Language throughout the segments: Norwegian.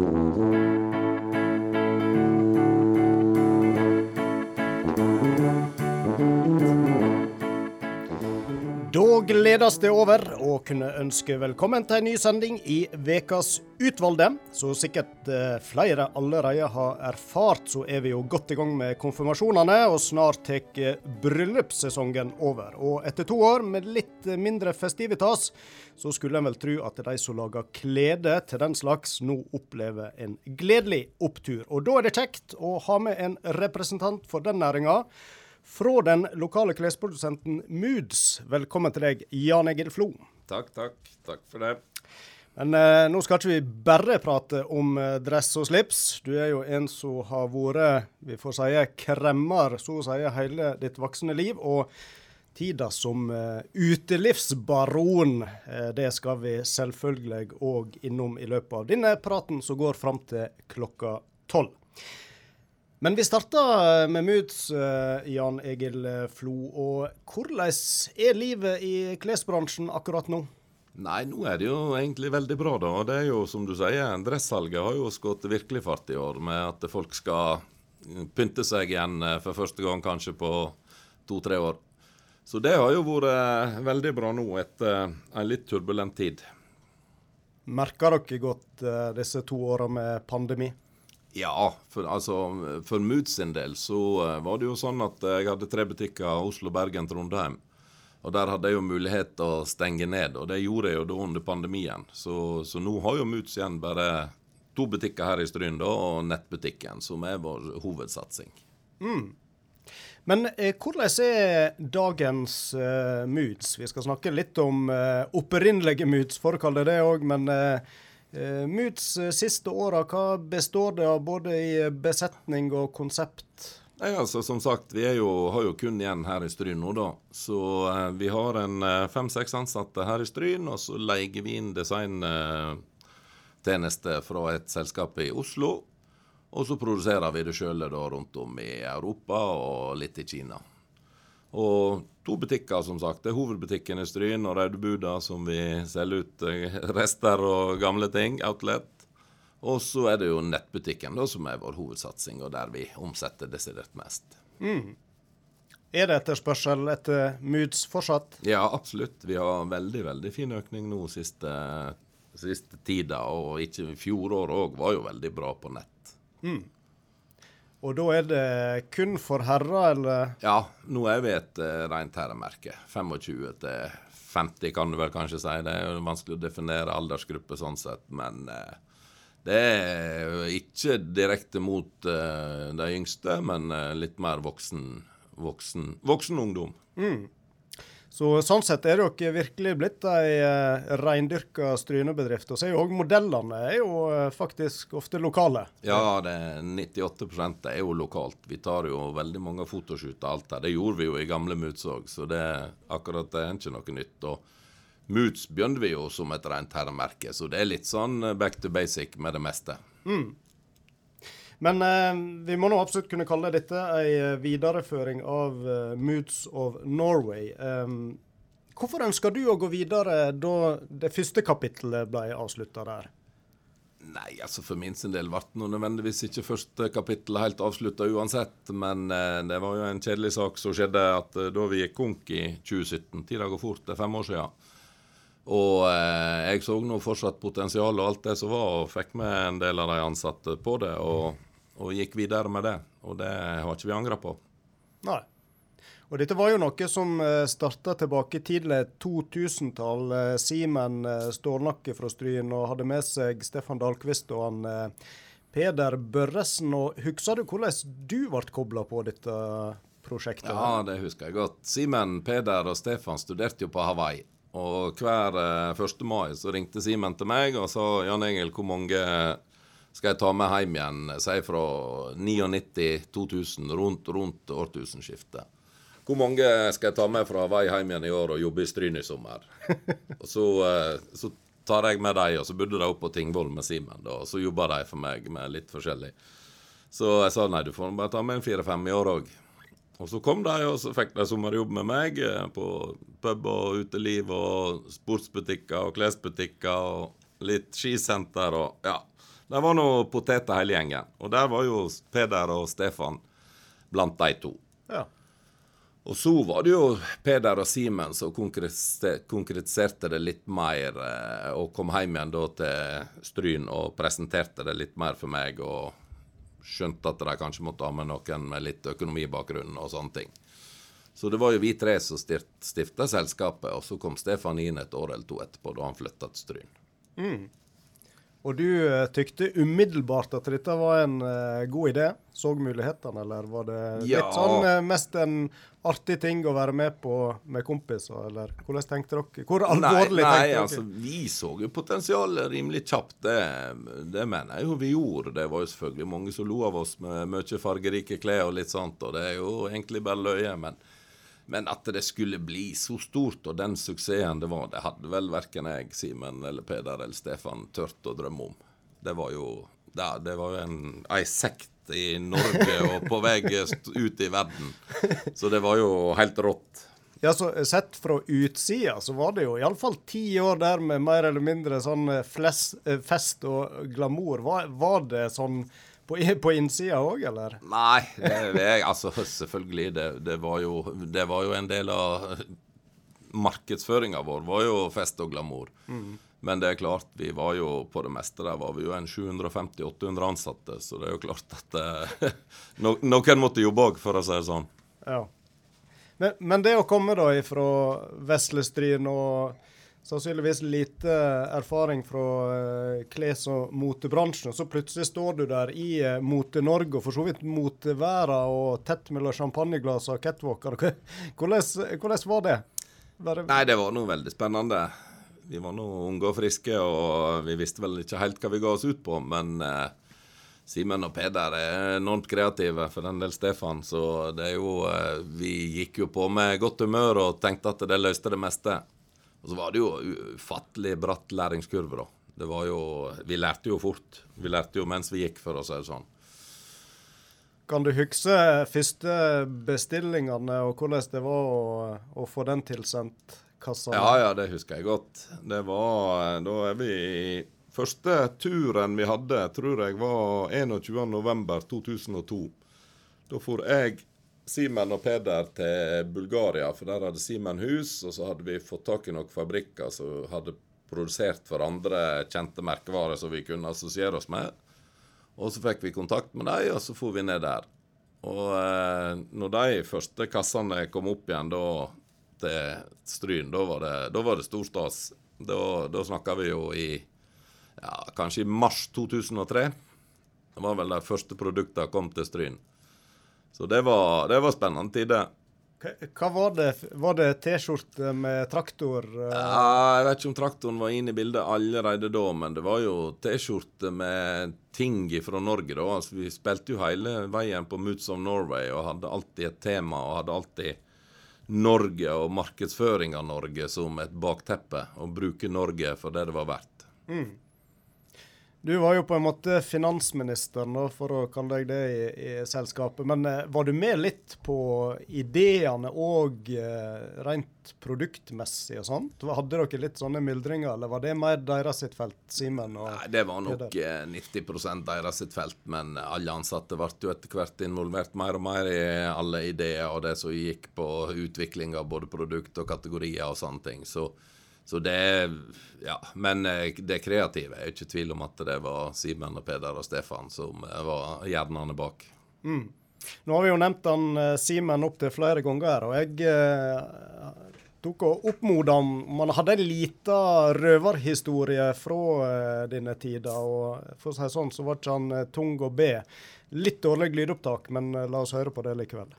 Da gledes det over å kunne ønske velkommen til en ny sending i Vekas utvalgte. Så sikkert eh, flere allerede har erfart, så er vi jo godt i gang med konfirmasjonene, og snart tar bryllupssesongen over. Og etter to år med litt mindre festivitas, så skulle en vel tro at de som lager klede til den slags, nå opplever en gledelig opptur. Og da er det kjekt å ha med en representant for den næringa fra den lokale klesprodusenten Moods. Velkommen til deg, Jan Egil Flo. Takk, takk. Takk for det. Men eh, nå skal ikke vi bare prate om eh, dress og slips. Du er jo en som har vært, vi får si, kremmer så å si hele ditt voksne liv. Og tida som eh, utelivsbaron, eh, det skal vi selvfølgelig òg innom i løpet av denne praten, som går fram til klokka tolv. Men vi starter med Moods, uh, Jan Egil Flo. Og hvordan er livet i klesbransjen akkurat nå? Nei, nå er det jo egentlig veldig bra, da. Og det er jo som du sier, dressalget har jo skutt virkelig fart i år. Med at folk skal pynte seg igjen eh, for første gang kanskje på to-tre år. Så det har jo vært veldig bra nå etter en litt turbulent tid. Merker dere godt disse to åra med pandemi? Ja, for, altså, for Moods sin del så uh, var det jo sånn at jeg hadde tre butikker Oslo, Bergen, Trondheim. Og der hadde jeg jo mulighet til å stenge ned, og det gjorde jeg jo da under pandemien. Så, så nå har jo Moods igjen bare to butikker her i Stryn og nettbutikken, som er vår hovedsatsing. Mm. Men eh, hvordan er dagens eh, Moods? Vi skal snakke litt om eh, opprinnelige Moods, for å kalle det det òg. Men eh, Eh, Moods eh, siste åra, hva består det av både i besetning og konsept? Nei, altså Som sagt, vi jo, har jo kun igjen her i Stryn nå, da. Så eh, vi har en eh, fem-seks ansatte her i Stryn, og så leier vi inn designtjenester eh, fra et selskap i Oslo. Og så produserer vi det sjøl rundt om i Europa og litt i Kina. Og to butikker, som sagt. Det er hovedbutikken i Stryn og Raudebuda, som vi selger ut eh, rester og gamle ting. Outlet. Og så er det jo nettbutikken, da, som er vår hovedsatsing, og der vi omsetter desidert mest. Mm. Er det etterspørsel etter Moods fortsatt? Ja, absolutt. Vi har veldig, veldig fin økning nå siste, siste tida. Og ikke fjoråret òg var jo veldig bra på nett. Mm. Og da er det kun for herrer, eller? Ja, nå er vi et uh, rent herremerke. 25 til 50 kan du vel kanskje si. Det er vanskelig å definere aldersgruppe sånn sett, men uh, det er ikke direkte mot uh, de yngste, men uh, litt mer voksen, voksen, voksen ungdom. Mm. Så Sånn sett er dere virkelig blitt ei uh, reindyrka strynebedrift. Og så er jo òg modellene er jo uh, faktisk ofte lokale. Ja, det er 98 er jo lokalt. Vi tar jo veldig mange fotoshoot og alt her. Det gjorde vi jo i gamle Moods òg, så det, akkurat det er ikke noe nytt. Og Moods begynte vi jo som et rent herremerke, så det er litt sånn eh, back to basic med det meste. Mm. Men eh, vi må nå absolutt kunne kalle dette ei eh, videreføring av uh, Moods of Norway. Um, hvorfor ønsker du å gå videre da det første kapittelet ble avslutta der? Nei, altså for min sin del ble det nødvendigvis ikke første kapittel helt avslutta uansett. Men eh, det var jo en kjedelig sak som skjedde at eh, da vi gikk konk i 2017, tida går fort, det er fem år siden. Og eh, jeg så nå fortsatt potensial og alt det som var, og fikk med en del av de ansatte på det. Og og gikk videre med det. Og det har ikke vi angra på. Nei. Og dette var jo noe som eh, starta tilbake tidlig 2000-tall. Eh, Simen eh, Stålnakke fra Stryn og hadde med seg Stefan Dahlqvist og han Peder Børresen. Og Husker du hvordan du ble kobla på dette prosjektet? Ja, det husker jeg godt. Simen, Peder og Stefan studerte jo på Hawaii. Og hver 1. mai så ringte Simen til meg og sa Jan Engel, hvor mange skal jeg ta med hjem igjen, si fra 99-2000, rundt, rundt årtusenskiftet. Hvor mange skal jeg ta med fra vei hjem igjen i år og jobbe i Stryn i sommer? og så, eh, så, tar jeg med dem, og så bodde de oppe på Tingvoll med Simen. Og så jobba de for meg med litt forskjellig. Så jeg sa nei, du får bare ta med en fire-fem i år òg. Og så kom de, og så fikk de sommerjobb med meg eh, på pub og uteliv og sportsbutikker og klesbutikker og litt skisenter og ja Der var nå poteter hele gjengen. Og der var jo Peder og Stefan blant de to. Ja. Og så var det jo Peder og Simen som konkretiserte det litt mer, eh, og kom hjem igjen da til Stryn og presenterte det litt mer for meg, og skjønte at de kanskje måtte ha med noen med litt økonomibakgrunn og sånne ting. Så det var jo vi tre som stifta selskapet, og så kom Stefan inn et år eller to etterpå, da han flytta til Stryn. Mm. Og du uh, tykte umiddelbart at dette var en uh, god idé? Så mulighetene, eller var det ja. litt sånn uh, mest en artig ting å være med på med kompiser, eller hvordan tenkte dere? Hvor alvorlig nei, nei, tenkte dere? Altså, vi så jo potensialet rimelig kjapt, det, det mener jeg jo vi gjorde. Det var jo selvfølgelig mange som lo av oss med mye fargerike klær og litt sånt, og det er jo egentlig bare løye. men men at det skulle bli så stort, og den suksessen det var, det hadde vel verken jeg, Simen eller Peder eller Stefan tørt å drømme om. Det var jo, ja, det var jo en, ei sekt i Norge og på vei ut i verden. Så det var jo helt rått. Ja, så Sett fra utsida så var det jo iallfall ti år der med mer eller mindre sånn fles, fest og glamour. Var, var det sånn på, på innsida òg, eller? Nei, det, det, altså selvfølgelig. Det, det, var jo, det var jo en del av markedsføringa vår var jo fest og glamour. Mm. Men det er klart, vi var jo på det meste der var vi jo en 750-800 ansatte, så det er jo klart at eh, no, noen måtte jobbe òg, for å si det sånn. Ja. Men, men, det å komme da ifra Veslestryn og sannsynligvis lite erfaring fra uh, kles- og motebransjen. Og så plutselig står du der i uh, Mote-Norge og for så vidt moteverden og tett mellom champagneglass og catwalker. Hvordan, hvordan var det? Bare... Nei, det var noe veldig spennende. Vi var nå unge og friske, og vi visste vel ikke helt hva vi ga oss ut på. Men eh, Simen og Peder er enormt kreative, for den del Stefan. Så det er jo Vi gikk jo på med godt humør og tenkte at det løste det meste. Og så var det jo ufattelig bratt læringskurve, da. Det var jo Vi lærte jo fort. Vi lærte jo mens vi gikk, for å si det sånn. Kan du huske første bestillingene og hvordan det var å, å få den tilsendt kassa? Ja, ja, det husker jeg godt. Det var Da er vi Første turen vi hadde, tror jeg var 21.11.2002. Da for jeg Simen og Peder til Bulgaria, for der hadde Simen hus. Og så hadde vi fått tak i noen fabrikker som hadde produsert for andre kjente merkevarer som vi kunne assosiere oss med. Og så fikk vi kontakt med dem, og så for vi ned der. Og eh, når de første kassene kom opp igjen da til Stryn, da var det, da var det stor stas. Da, da snakka vi jo i ja, kanskje i mars 2003. Det var vel de første produktene kom til Stryn. Så det var, det var spennende tider. Hva var det? Var det T-skjorte med traktor? Eh? Ja, jeg vet ikke om traktoren var inne i bildet allerede da, men det var jo T-skjorte med ting fra Norge, da. Altså, vi spilte jo hele veien på Moods of Norway og hadde alltid et tema og hadde alltid Norge og markedsføring av Norge som et bakteppe. Og bruke Norge for det det var verdt. Mm. Du var jo på en måte finansminister nå, for å kalle deg det, i, i selskapet. Men eh, var du med litt på ideene og eh, rent produktmessig og sånt? Hadde dere litt sånne myldringer, eller var det mer deres sitt felt, Simen? Nei, det var nok eh, 90 deres sitt felt, men alle ansatte ble jo etter hvert involvert mer og mer i alle ideer og det som gikk på utvikling av både produkt og kategorier og sånne ting. Så så det Ja. Men eh, det kreative er ikke tvil om at det var Simen og Peder og Stefan som eh, var hjernene bak. Mm. Nå har vi jo nevnt han eh, Simen opptil flere ganger og jeg eh, tok og oppmoda om man hadde en liten røverhistorie fra eh, dine tider. Og for å si sånn, så var ikke han tung å be. Litt dårlig lydopptak, men la oss høre på det likevel.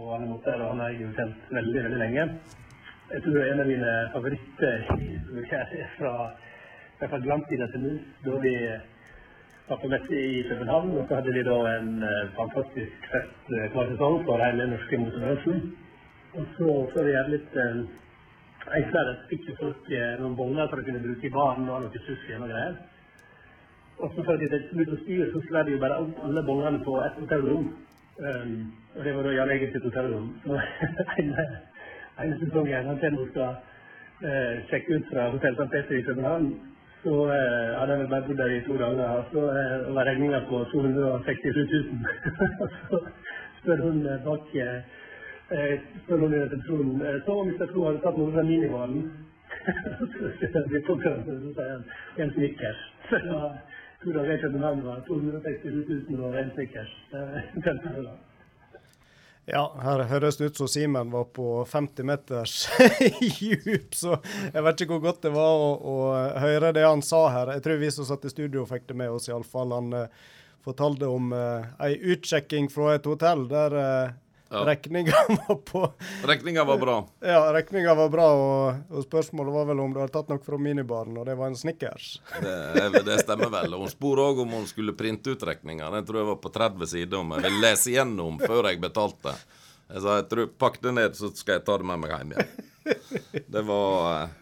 På mange måter, og han har jeg jo kjent veldig, veldig lenge. Jeg tror en av mine favoritter fra i fall glanstida til nå, da vi var på messe i København. Og så hadde vi da en uh, fantastisk fest hver sesong for hele norske motorbransjen. Og så får vi gjøre litt så fikk jo folk uh, noen boller for å kunne bruke i baren og noe sushi og greier. Og så for at det skulle ut styre, så slo de jo bare alle bollene på ett hotellrom. Um, og det var da Jan Egil sitt hotellrom. Ene sesongen han til nå skal uh, sjekke ut fra Hotell St. Peter i København, så uh, hadde han bare bodd der i to dager. Og så uh, var regninga på 267 000. så spør hun uh, bak uh, spør hun i resepsjonen så om Mr. Tro hadde tatt noe fra minivalen. så sier han en snickers. Dager i København var 267 000 og. Ja, her høres det ut som Simen var på 50 meters djup, så jeg vet ikke hvor godt det var å, å, høre det han sa her. Jeg tror vi som satt i studio fikk det med oss, iallfall. Han uh, fortalte om uh, ei utsjekking fra et hotell der uh, ja. Rekninga var på Rekninga var bra. Ja, rekninga var bra, og, og, spørsmålet var vel om du hadde tatt noe fra minibaren, og det var en Snickers. Det, det stemmer vel. Og hun spurte òg om hun skulle printe ut rekninga. Den tror jeg var på 30 sider, om jeg vil lese igjennom før jeg betalte. Jeg sa jeg tror, pakk det ned, så skal jeg ta det med meg hjem igjen. Det var eh,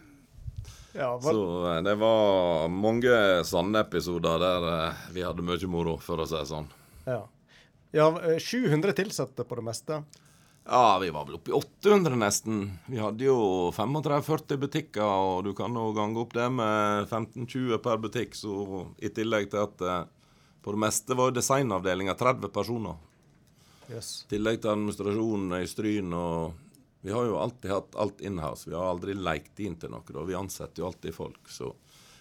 ja. Så eh, det var mange sanne episoder der eh, vi hadde mye moro, for å si det sånn. Ja. Ja, 700 eh, ansatte på det meste? Ja, vi var vel oppe i 800 nesten. Vi hadde jo 35-40 butikker, og du kan jo gange opp det med 15-20 per butikk. Så i tillegg til at eh, på det meste var jo designavdelinga 30 personer. Yes. I tillegg til administrasjonen i Stryn og Vi har jo alltid hatt alt inhouse. Vi har aldri leikt inn til noe. da. Vi ansetter jo alltid folk. Så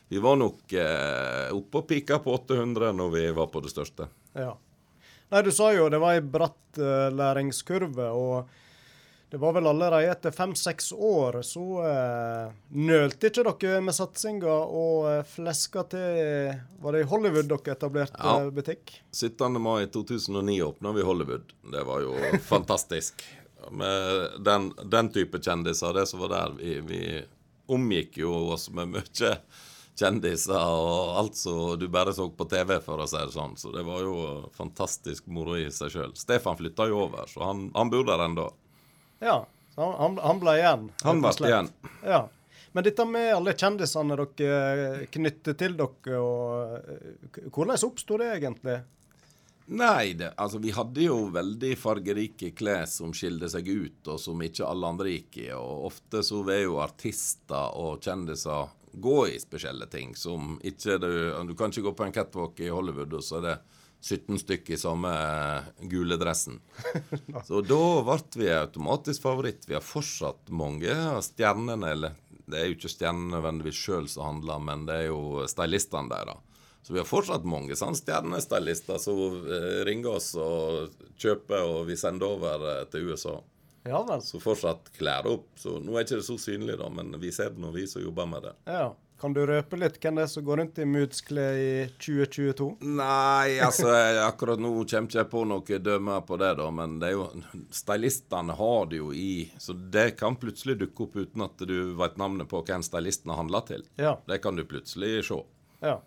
vi var nok eh, oppe og pika på 800 når vi var på det største. Ja. Nei, du sa jo det var ei bratt uh, læringskurve, og det var vel allerede etter fem-seks år så eh, nølte ikke dere med satsinga og uh, fleska til Var det i Hollywood dere etablerte ja. butikk? 17. mai 2009 åpna vi Hollywood. Det var jo fantastisk. Med den, den, type kjendiser, det som var der, vi, vi omgikk jo oss med mye kjendiser og alt som du bare så på TV, for å si det sånn. Så det var jo fantastisk moro i seg sjøl. Stefan flytta jo over, så han, han bor der ennå. Ja, så han, han ble igjen? Han ble igjen. Ja. Men dette med alle kjendisene dere knytter til dere, og eh, hvordan oppsto det egentlig? Nei, det, altså vi hadde jo veldig fargerike klær som skilte seg ut, og som ikke alle andre gikk i. Og ofte så var jo artister og kjendiser gå i spesielle ting som ikke du Du kan ikke gå på en catwalk i Hollywood, og så er det 17 stykker i samme gule dressen. Så da ble vi automatisk favoritt. Vi har fortsatt mange av stjernene, eller det er jo ikke stjernene nødvendigvis sjøl som handler, men det er jo stylistene deres. Så vi har fortsatt mange stjernestylister som eh, ringer oss og kjøper, og vi sender over eh, til USA. Ja vel. Så fortsatt klær opp. Så nå er ikke det så synlig, da, men vi ser det når vi som jobber med det. Ja. Kan du røpe litt hvem det er som går rundt i Moods-klær i 2022? Nei, altså akkurat nå kommer ikke jeg på noe dømme på det, da. Men det er jo stylistene har det jo i Så det kan plutselig dukke opp uten at du vet navnet på hvem stylisten har handla til. Ja. Det kan du plutselig se. Ja.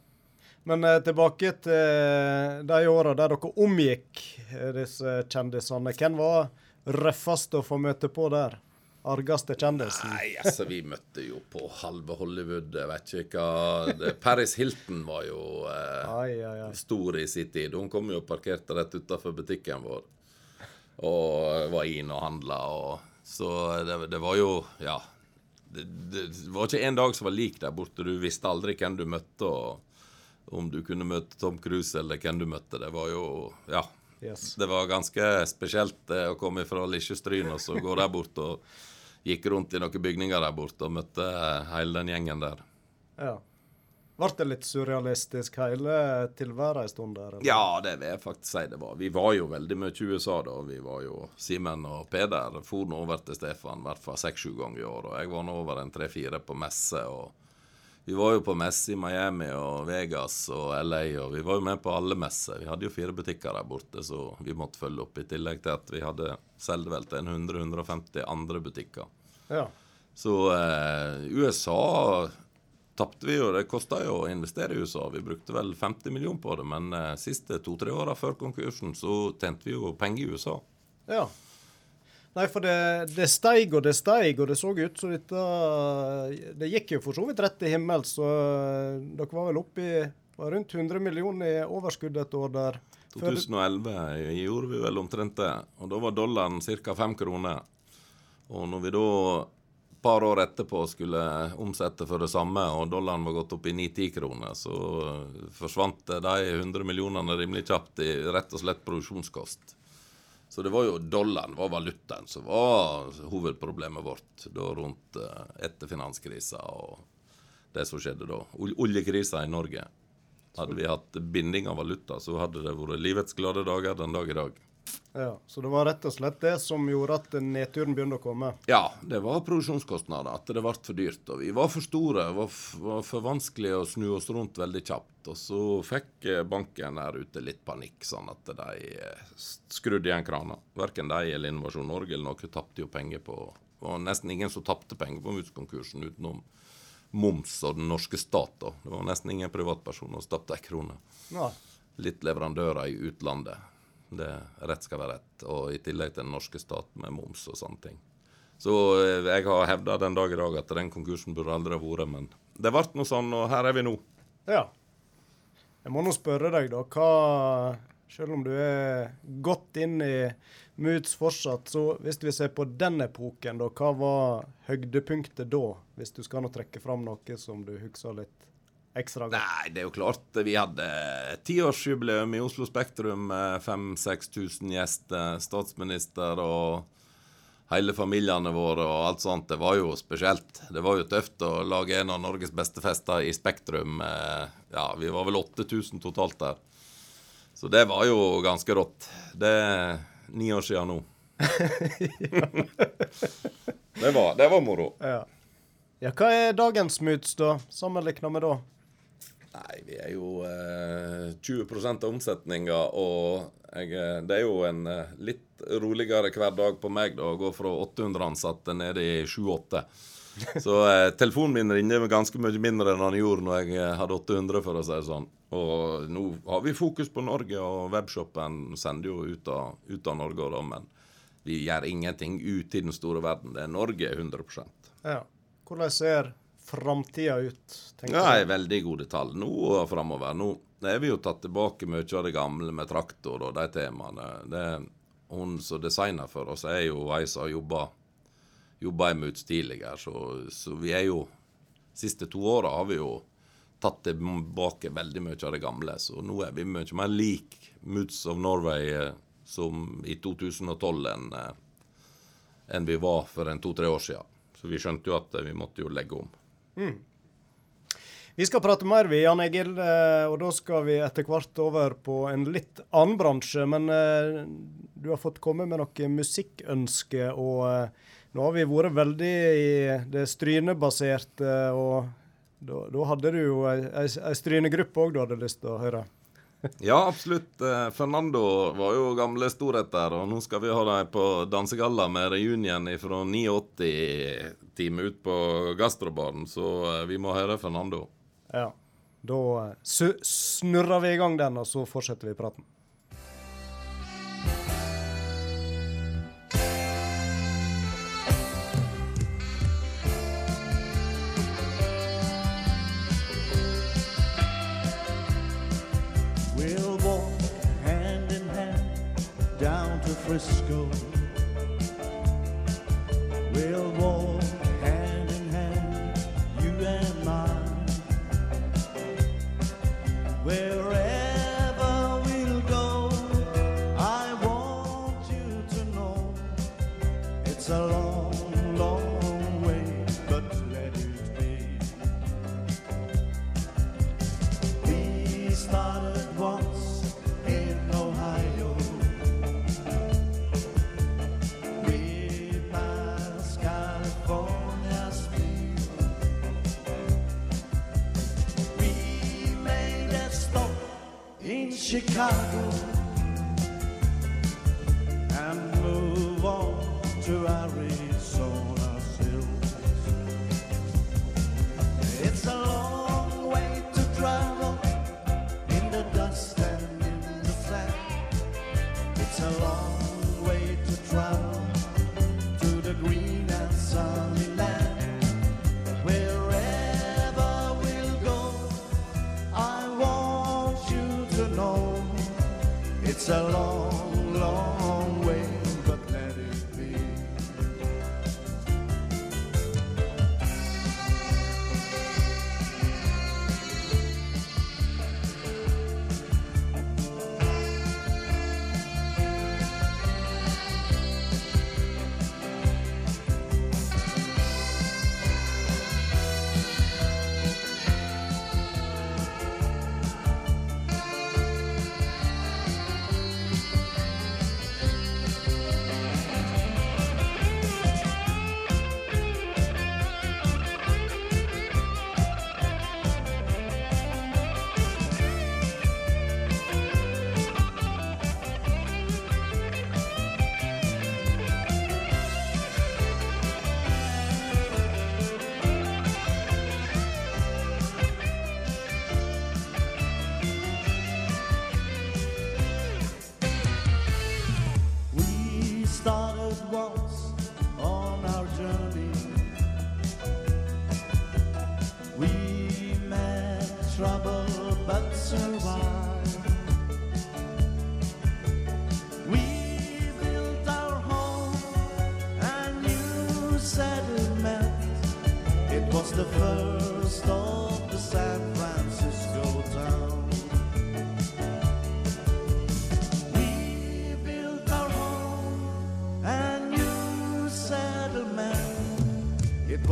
Men eh, tilbake til de åra der dere omgikk disse kjendisene. Hvem var røffeste å få møte på der? Argeste kjendisen? Nei, altså, vi møtte jo på halve Hollywood. Jeg vet ikke hva Paris Hilton var jo eh, ai, ai, ai. stor i sin tid. Hun kom jo og parkerte rett utafor butikken vår. Og var inn og handla. Og, så det, det, var jo Ja. Det, det, var ikke en dag som var lik der borte. Du visste aldri hvem du møtte. og Om du kunne møte Tom Cruise eller hvem du møtte. Det var jo Ja. Yes. Det var ganske spesielt eh, å komme fra Lisjestryn og så gå der bort og gikk rundt i noen bygninger der borte og møtte eh, hele den gjengen der. Ja. Ble det litt surrealistisk hele tilværet en stund der? Eller? Ja, det vil jeg faktisk si det var. Vi var jo veldig mye i USA da. Vi var jo Simen og Peder for nå over til Stefan i hvert fall seks-sju ganger i år. Og jeg var nå over en tre-fire på messe. og vi var jo på messe i Miami og Vegas og LA, og vi var jo med på alle messer. Vi hadde jo fire butikker der borte, så vi måtte følge opp. I tillegg til at vi hadde solgte vel til 100-150 andre butikker. Ja. Så eh, USA tapte vi jo. Det kosta jo å investere i USA. Vi brukte vel 50 millioner på det, men eh, siste to-tre åra før konkursen så tjente vi jo penger i USA. Ja. Nei, for det, det steig og det steig, og det så ut som dette Det gikk jo for så vidt rett til himmels, så eh, dere var vel oppe i rundt 100 millioner i overskudd et år der. 2011 gjorde vi vel omtrent det. Og da var dollaren ca. fem kroner. Og når vi da et par år etterpå skulle omsette for det samme, og dollaren var gått opp i 9-10 kroner, så forsvant de 100 millionene rimelig kjapt i rett og slett produksjonskost. Så det var jo dollaren var valutaen som var hovedproblemet vårt da rundt eh, etter finanskrisa og det som skjedde da. Oljekrisa i Norge. Hadde vi hatt binding av valuta, så hadde det vært livets glade dager den dag i dag. Ja, Så det var rett og slett det som gjorde at nedturen begynte å komme? Ja, det var produksjonskostnader. At det ble for dyrt. Og vi var for store. Det var, var for vanskelig å snu oss rundt veldig kjapt. Og så fikk eh, banken der ute litt panikk, sånn at de eh, skrudde igjen krana. Verken de eller Innovasjon Norge eller noe tapte jo penger på Det var nesten ingen som tapte penger på Moods-konkursen utenom moms og den norske stat. Det var nesten ingen privatpersoner som tapte ei krone. Ja. Litt leverandører i utlandet. Det Rett skal være rett. Og i tillegg til den norske stat med moms og sånne ting. Så eh, jeg har hevda den dag i dag at den konkursen burde aldri ha vært, men det ble nå sånn, og her er vi nå. Ja. Jeg må nå spørre deg, da. Hva Selv om du er godt inn i Moods fortsatt, så hvis vi ser på den epoken, da, hva var høydepunktet da? Hvis du skal nå trekke fram noe som du husker litt ekstra godt? Nei, det er jo klart vi hadde tiårsjubileum i Oslo Spektrum med 5000-6000 gjester, statsminister og hele familiene våre og alt sånt. Det var jo spesielt. Det var jo tøft å lage en av Norges beste fester i Spektrum. Ja, vi var vel 8000 totalt der. Så det var jo ganske rått. Det er ni år siden nå. det, var, det var moro. Ja. ja. Hva er dagens moods, da, sammenligna med da? Nei, vi er jo eh, 20 av omsetninga, og jeg, eh, det er jo en eh, litt roligere hver dag på meg da, å gå fra 800 ansatte ned i 7-8. Så eh, telefonen min ringer ganske mye mindre enn han gjorde når jeg eh, hadde 800, for å si det sånn. Og nå har vi fokus på Norge, og webshopen sender jo ut av, ut av Norge, da, men vi gjør ingenting ut i den store verden. Det er Norge 100% Ja. Hvordan ser framtida ut? Ja, er veldig gode tall nå og framover. Nå er vi jo tatt tilbake mye av det gamle med traktor og de temaene. Det, hun som designer for oss, er jo ei som har jobba, jobba i Moods tidligere, så, så, vi er jo siste to åra har vi jo tatt tilbake veldig mye av det gamle. Så nå er vi mye mer lik Moods of Norway eh, som i 2012 enn eh, en vi var for en to-tre år siden. Så vi skjønte jo at vi måtte jo legge om. Mm. Vi skal prate mer, vi, Jan Egil. Eh, og da skal vi etter hvert over på en litt annen bransje. Men eh, du har fått komme med noe musikkønske, og eh, nå har vi vært veldig i det strynebaserte. Og da, da hadde du jo ei strynegruppe òg du hadde lyst til å høre? ja, absolutt. Fernando var jo gamle storheter, og nå skal vi ha dem på dansegalla med reunion fra 89-time ut på gastrobaren, så vi må høre Fernando. Ja. Da eh, snurrer vi i gang den, og så fortsetter vi praten. Frisco. We'll walk hand in hand, you and I. We'll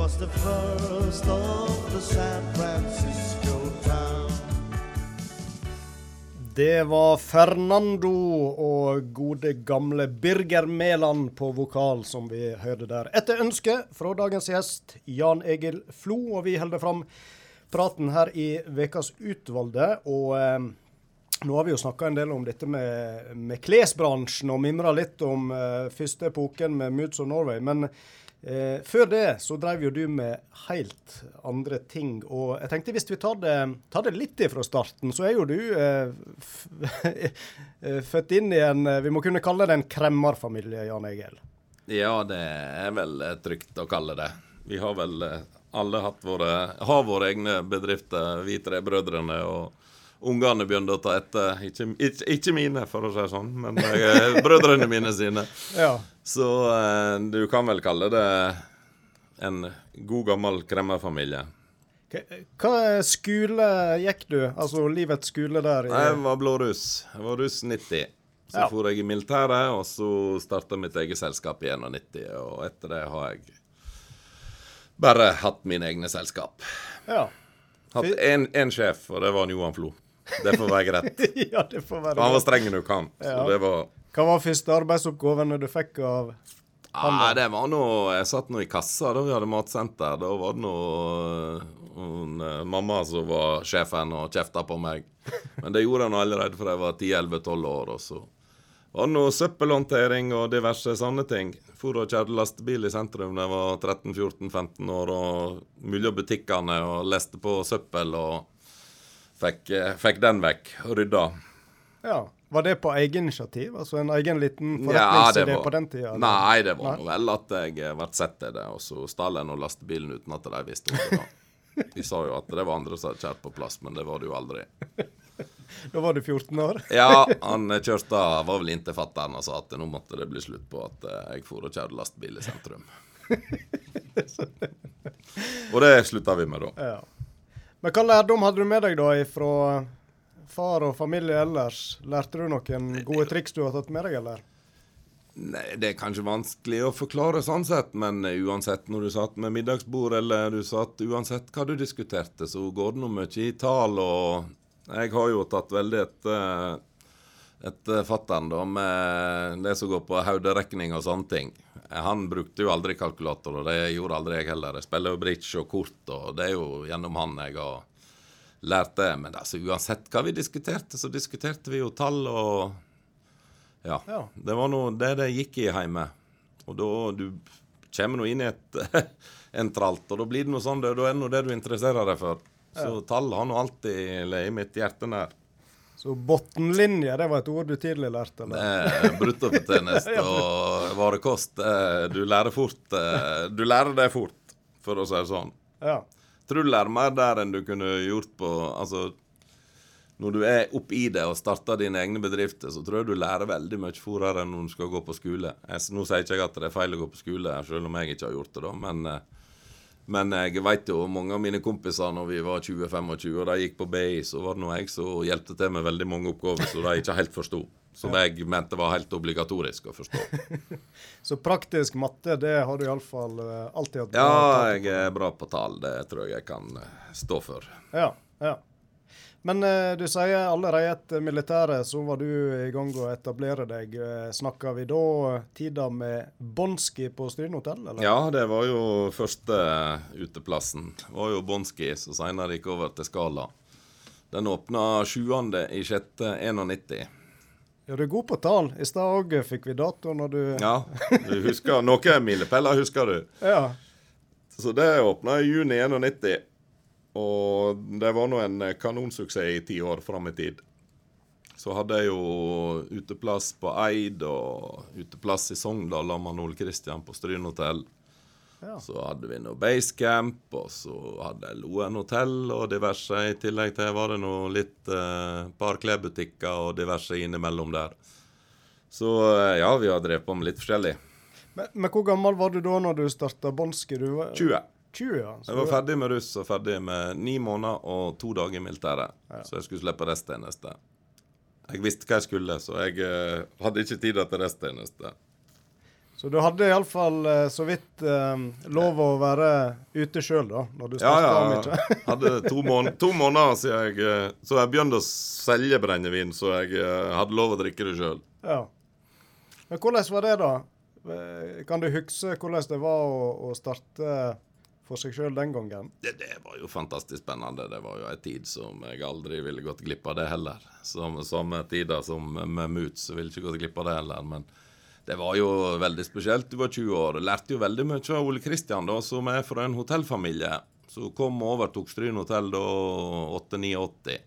was the first of the San Francisco town. Det var Fernando og gode gamle Birger Mæland på vokal som vi hørte der. Etter ønske fra dagens gjest Jan Egil Flo, og vi holder fram praten her i Vekas utvalgte. Og eh, nå har vi jo snakka en del om dette med, med klesbransjen og mimra litt om eh, første epoken med Moods of Norway. Men eh, før det så drev jo du med helt andre ting. Og jeg tenkte hvis vi tar det, tar det litt ifra starten, så er jo du eh, eh, født inn i en eh, Vi må kunne kalle det en kremmerfamilie, Jan Egil. Ja, det er vel eh, trygt å kalle det. Vi har vel alle hatt våre, har våre egne bedrifter, vi tre brødrene. og Ungene begynte å ta etter. Ikke, ikke, ikke mine, for å si det sånn, men jeg, brødrene mine sine. Ja. Så eh, du kan vel kalle det en god, gammel kremmerfamilie. Hva skole gikk du? Altså livets skole der? i- Jeg var blåruss. Jeg var russ 90. Så Ja. for jeg i militæret, og så starta mitt eget selskap i 91. Og etter det har jeg bare hatt mine egne selskap. Ja. Hatt én sjef, og det var Johan Flo. Det får være greit. ja, det får være greit. han var streng når du kan. Så det var Hva var første arbeidsoppgavene du fikk av Ja, det var noe Jeg satt nå i kassa da vi hadde matsenter. Da var det noe hun, eh, mamma som var sjefen og kjefta på meg. Men det gjorde han allerede fra jeg var 10-11-12 år. Og så var det noe søppelhåndtering og diverse sånne ting. For og kjørte lastebil i sentrum da jeg var 13-14-15 år, og mellom butikkene og leste på søppel og fikk, eh, fikk den vekk og rydda. Ja. Var det på egen initiativ? Altså en egen liten forretningsidé ja, på den tida? eller? Nei, det var nå vel at jeg eh, ble sett til det, og så stal jeg nå lastebilen uten at de visste om det. da. De sa jo at det var andre som hadde kjørt på plass, men det var det jo aldri. Da var du 14 år? Ja, han eh, kjørte var vel inntil fatter'n og sa at nå måtte det bli slutt på at eh, jeg for og kjørte lastebil i sentrum. og det slutta vi med, da. Ja. Men hva lærdom hadde du med deg da fra far og familie ellers? Lærte du noen gode triks du har tatt med deg, eller? Nei, Det er kanskje vanskelig å forklare sånn sett, men eh, uansett når du satt med middagsbord, eller du satt uansett hva du diskuterte, så går det nå mye i tall. Og jeg har jo tatt veldig etter etter fatter'n med det som går på hauderekning og sånne ting. Han brukte jo aldri kalkulator, og det gjorde aldri jeg heller. Jeg spiller jo bridge og kort, og det er jo gjennom han jeg har lært det. Men altså, uansett hva vi diskuterte, så diskuterte vi jo tall og ja. Ja. Det var nå det det gikk i hjemme. Og da du kommer nå inn i et en tralt, og da blir det noe sånn, da er det nå det du interesserer deg for. Så tall har nå alltid ligget mitt hjerte nær. Så bunnlinje, det var et ord du tidlig lærte, Det eller? er bruttofortjeneste og varekost. eh, Du lærer fort eh, Du lærer det fort, for å si det sånn. Ja. Tror du lærer mer der enn du kunne gjort på Altså, når du er oppi det og starter dine egne bedrifter, så tror jeg du lærer veldig mye fortere enn når du skal gå på skole. Jeg, nå sier ikke jeg at det er feil å gå på skole, selv om jeg ikke har gjort det, da, men eh, men jeg vet jo mange av mine kompiser når vi var 20-25 og de gikk på BI, så var det nå jeg som hjelpte til med veldig mange oppgaver som de ikke helt forsto. Som jeg mente var helt obligatorisk å forstå. Så praktisk matte, det har du iallfall uh, alltid hatt Ja, jeg er bra på tall. Det tror jeg jeg kan eh, stå for. Ja, ja. Men eh, du sier allerede etter militæret så var du i gang å etablere deg. Uh, Snakka vi da tida med Bonski på Stryn hotell, eller? Ja, det var jo første eh, uteplassen. Det var jo Bonski, som senere gikk over til Skala. Den åpna 7.6.91. Ja, du er god på tall. I stad òg fikk vi dato når du Ja, du husker noen milepæler, husker du? Ja. Så det åpna i juni 91. Og det var nå en kanonsuksess i ti år fram i tid. Så hadde jeg jo uteplass på Eid og uteplass i Sogndal sammen med Ole Kristian på Stryn hotell. Ja. Så hadde vi noe basecamp, og så hadde jeg Loen hotell og diverse. I tillegg til var det noe litt eh, par klesbutikker og diverse innimellom der. Så eh, ja, vi har drevet på med litt forskjellig. Men, men hvor gammel var du da når du starta Bonski? Du var 20. 20 ja. Jeg var ferdig med russ og ferdig med ni måneder og to dager i militæret. Ja. Så jeg skulle slippe resttjeneste. Jeg visste hva jeg skulle, så jeg uh, hadde ikke tid til resttjeneste. Så du hadde iallfall uh, så vidt uh, lov å være ute sjøl, da? Når du Ja, ja. Jeg Hadde to, mån to måneder siden jeg eh, Så jeg begynte å selge brennevin, så jeg eh, hadde lov å drikke det sjøl. Ja. Men hvordan var det, da? Eh, Kan du huske hvordan det var å, å starte for seg sjøl den gangen? Det, det var jo fantastisk spennende. Det var jo ei tid som jeg aldri ville gått glipp av det heller. Som samme tider som med Moots, så ville jeg ikke gått glipp av det heller. Men det var jo veldig spesielt. Du var 20 år. Lærte jo veldig mye av Ole Kristian, da, som er fra en hotellfamilie. Så kom og overtok Stryn hotell da 8-89.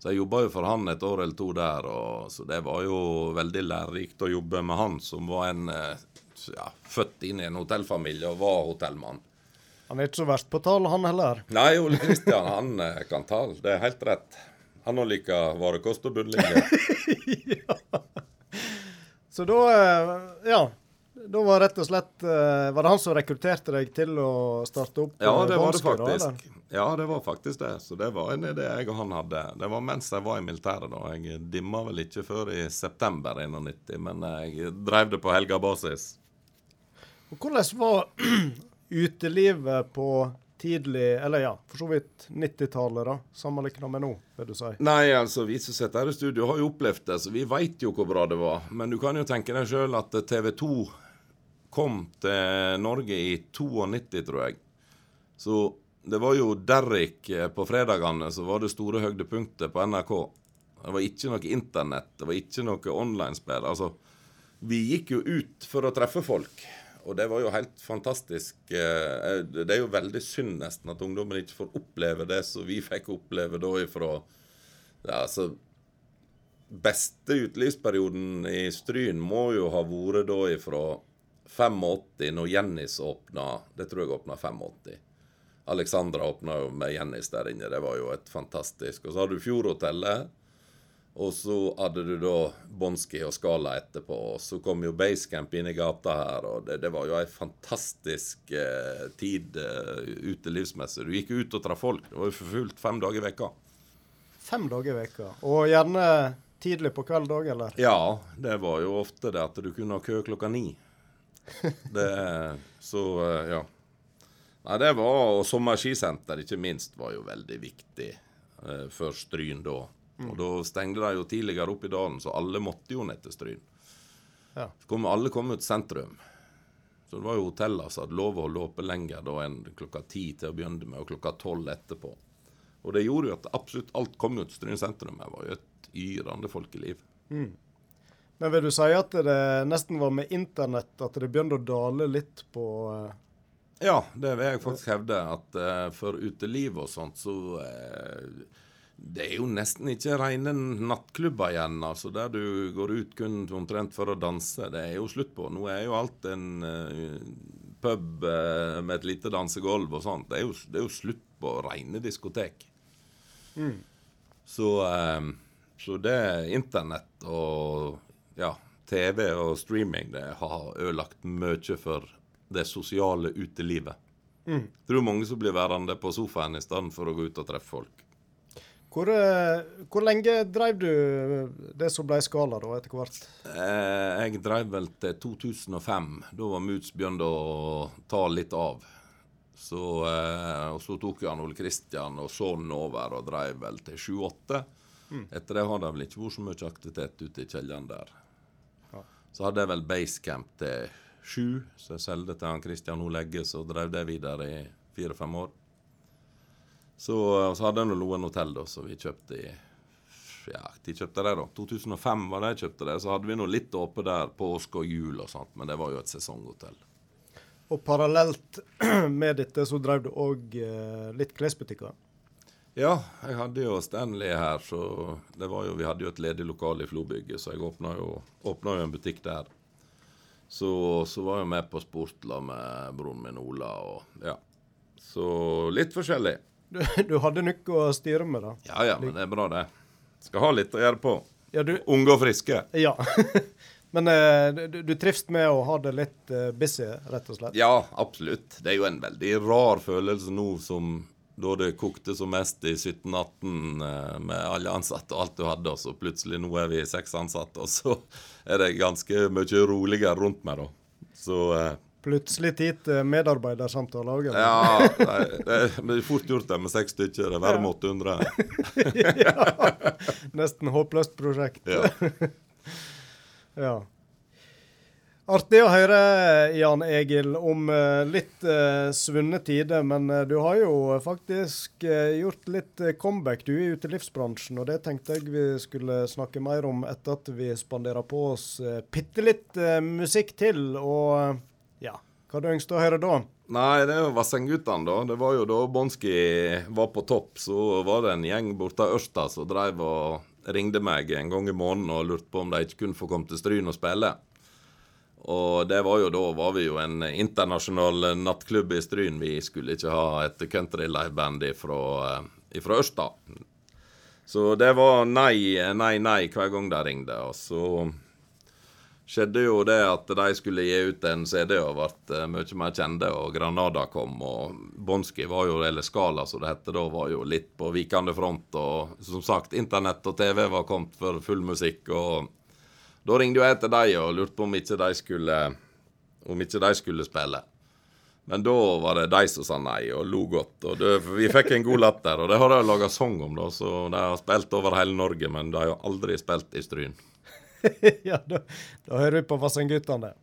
Så jeg jobba jo for han et år eller to der, og, så det var jo veldig lærerikt å jobbe med han, som var en eh, ja, født inn i en hotellfamilie og var hotellmann. Han er ikke så verst på tall, han heller. Nei, Ole Kristian han eh, kan tall. Det er helt rett. Han òg liker varekost og bunnlinje. Så da eh, Ja. Da var rett og slett eh, Var det han som rekrutterte deg til å starte opp Ja, det var det faktisk. da. Ja, det var faktisk det. Så det var en idé jeg og han hadde. Det var mens jeg var i militæret. da. Jeg dimma vel ikke før i september 91, men jeg drev det på helgebasis. Og Hvordan var utelivet på tidlig, eller ja, for så vidt 90-tallet, da, sammenlignet med nå, vil du si? Nei, altså, vi som sitter her i studio, har jo opplevd det, så vi veit jo hvor bra det var. Men du kan jo tenke deg sjøl at TV 2 kom til Norge i 92, tror jeg. Så det var jo Derrik eh, på fredagene som var det store høydepunktet på NRK. Det var ikke noe internett, det var ikke noe online-spill. Altså, vi gikk jo ut for å treffe folk. Og det var jo helt fantastisk. eh, Det er jo veldig synd nesten at ungdommen ikke får oppleve det som vi fikk oppleve da ifra ja, altså, Beste utelivsperioden i Stryn må jo ha vært da ifra 85, når Jennys åpna. Det tror jeg åpna 85. Alexandra åpna jo med Jennys der inne. Det var jo et fantastisk Og så hadde du Fjordhotellet. Og så hadde du da Bonski og Skala etterpå. Og så kom jo Basecamp inn i gata her, og det, det var jo ei fantastisk eh, tid eh, utelivsmessig. Du gikk ut og traff folk. Det var jo for fullt fem dager i veka. Fem dager i veka. Og gjerne tidlig på kveld òg, eller? Ja, det var jo ofte det at du kunne ha kø klokka ni. Det, så eh, ja. Nei, det var Og sommerskisenter, ikke minst, var jo veldig viktig eh, for Stryn da. Og da stengte de jo tidligere opp i dalen, så alle måtte jo ned til Stryn. Ja. Kom, alle kom ut sentrum. Så det var jo hotellene som hadde lov å holde åpent lenger da enn klokka ti til å begynne med, og klokka tolv etterpå. Og det gjorde jo at absolutt alt kom ut Stryn sentrum. Det var jo et yrende folkeliv. Men vil du si at det nesten var med internett at det begynte å dale litt på eh, Ja, det vil jeg faktisk hevde. At uh, for uteliv og sånt, så eh, Det er jo nesten ikke rene nattklubber igjen, altså, der du går ut kun omtrent for å danse. Det er jo slutt på. Nå er jo alt en uh, pub uh, med et lite dansegulv og sånt. Det er jo, det er jo slutt på rene diskotek. Så, uh, så det Internett og ja, TV og streaming det har ødelagt mye for det sosiale utelivet. Jeg tror mange som blir værende på sofaen i stedet for å gå ut og treffe folk. Hvor, eh, hvor lenge drev du det som ble Skala da, etter hvert? Eh, jeg drev vel til 2005. Da var Moods begynt å ta litt av. Så, eh, og så tok jo han Ole Kristian og sånn over og drev vel til 7-8. Etter det har det vel ikke vært så mye aktivitet ute i kjelleren der. Ja. Så hadde jeg vel basecamp til 7, så jeg solgte til han Kristian Olegge, så drev det videre i fire-fem år. Så, så hadde jeg nå Loen hotell, da, så vi kjøpte i ja, de kjøpte det da. 2005 var det jeg kjøpte det. Så hadde vi nå litt åpent der påske og jul og sånt, men det var jo et sesonghotell. Og parallelt med dette så drev du òg eh, litt klesbutikker. Ja, jeg hadde jo Stanley her, så det var jo, vi hadde jo et ledig lokal i Flobygget, så jeg åpna jo, åpna jo en butikk der. Så, så var jeg med på Sportla med broren min Ola, og ja. Så litt forskjellig. Du, du hadde noe å styre med, da. Ja ja, men det er bra, det. Skal ha litt å gjøre på. Ja, du Unge og friske. Ja. Men eh, du, du trives med å ha det litt eh, busy, rett og slett? Ja, absolutt. Det er jo en veldig rar følelse nå som da det kokte som mest i 1718 eh, med alle ansatte og alt du hadde, og så plutselig nå er vi seks ansatte, og så er det ganske mye roligere rundt meg, da. Så eh, Plutselig tid til medarbeidersamtale òg? ja, nei, det er fort gjort det med seks stykker. Det er med 800. ja. Nesten håpløst prosjekt. Ja. Ja. Artig å høre, Jan Egil, om eh, litt eh, svunne tider. Men eh, du har jo faktisk eh, gjort litt comeback du i utelivsbransjen. Og det tenkte jeg vi skulle snakke mer om etter at vi spanderer på oss eh, bitte litt musikk til. Og hva du ønsker å høre da? Nei, det var Vassendguttene, da. Det var jo da Bonski var på topp. Så var det en gjeng borte av Ørsta som drev og ringte meg en gang i måneden og lurte på om de ikke kunne få komme til Stryn og spille. Og det var jo da var vi jo en internasjonal nattklubb i Stryn. Vi skulle ikke ha et country-liveband ifra, ifra Ørsta. Så det var nei, nei, nei hver gang de ringte. Og så skjedde jo det at de skulle gi ut en CD og ble mye mer kjente, og Granada kom, og Bonski var jo, eller Skala som det hette da, var jo litt på vikende front. Og som sagt, internett og TV var kommet for full musikk, og da ringte jeg til dem og lurte på om ikke de skulle om ikke de skulle spille. Men da var det de som sa nei, og lo godt. og det, Vi fikk en god latter, og det har de laga sang om, da, så de har spilt over hele Norge, men de har aldri spilt i Stryn. ja, da, da hører vi på Vassendgutane.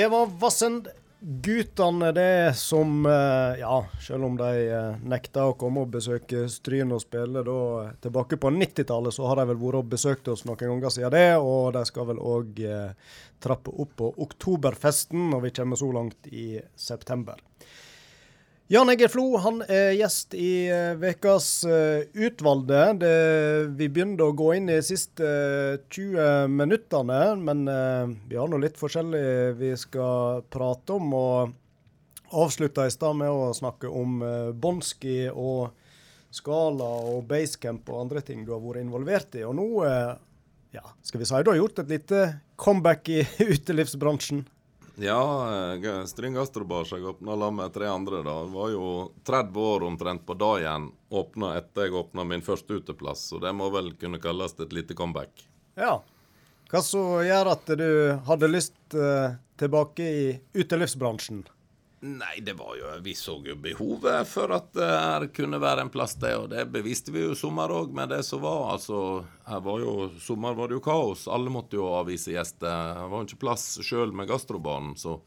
Det var Vassendgutane, det som eh, Ja, selv om de eh, nekta å komme og besøke Stryn og spille da tilbake på 90-tallet, så har de vel vært og besøkt oss noen ganger siden det. Og de skal vel òg eh, trappe opp på Oktoberfesten når vi kommer så langt i september. Jan Egil Flo han er gjest i ukas uh, utvalgte. Vi begynner å gå inn i de siste uh, 20 minuttene, men vi har nå litt forskjellig vi skal prate om. Og avslutta i stad med å snakke om Bonski og Skala og Basecamp og andre ting du har vært involvert i. Og nå ja, skal vi si du har gjort et lite comeback i utelivsbransjen. Ja, String Gastrobar som jeg åpna sammen med tre andre, da, det var jo 30 år omtrent på dagen åpna etter jeg åpna min første uteplass, så det må vel kunne kalles et lite comeback. Ja. Hva som gjør at du hadde lyst uh, tilbake i utelivsbransjen? Nei, det var jo Vi så jo behovet for at det kunne være en plass der, og det beviste vi jo i sommer òg med det som var. Altså, her var jo sommer var det jo kaos. Alle måtte jo avvise gjester. Det var jo ikke plass sjøl med gastrobanen, så,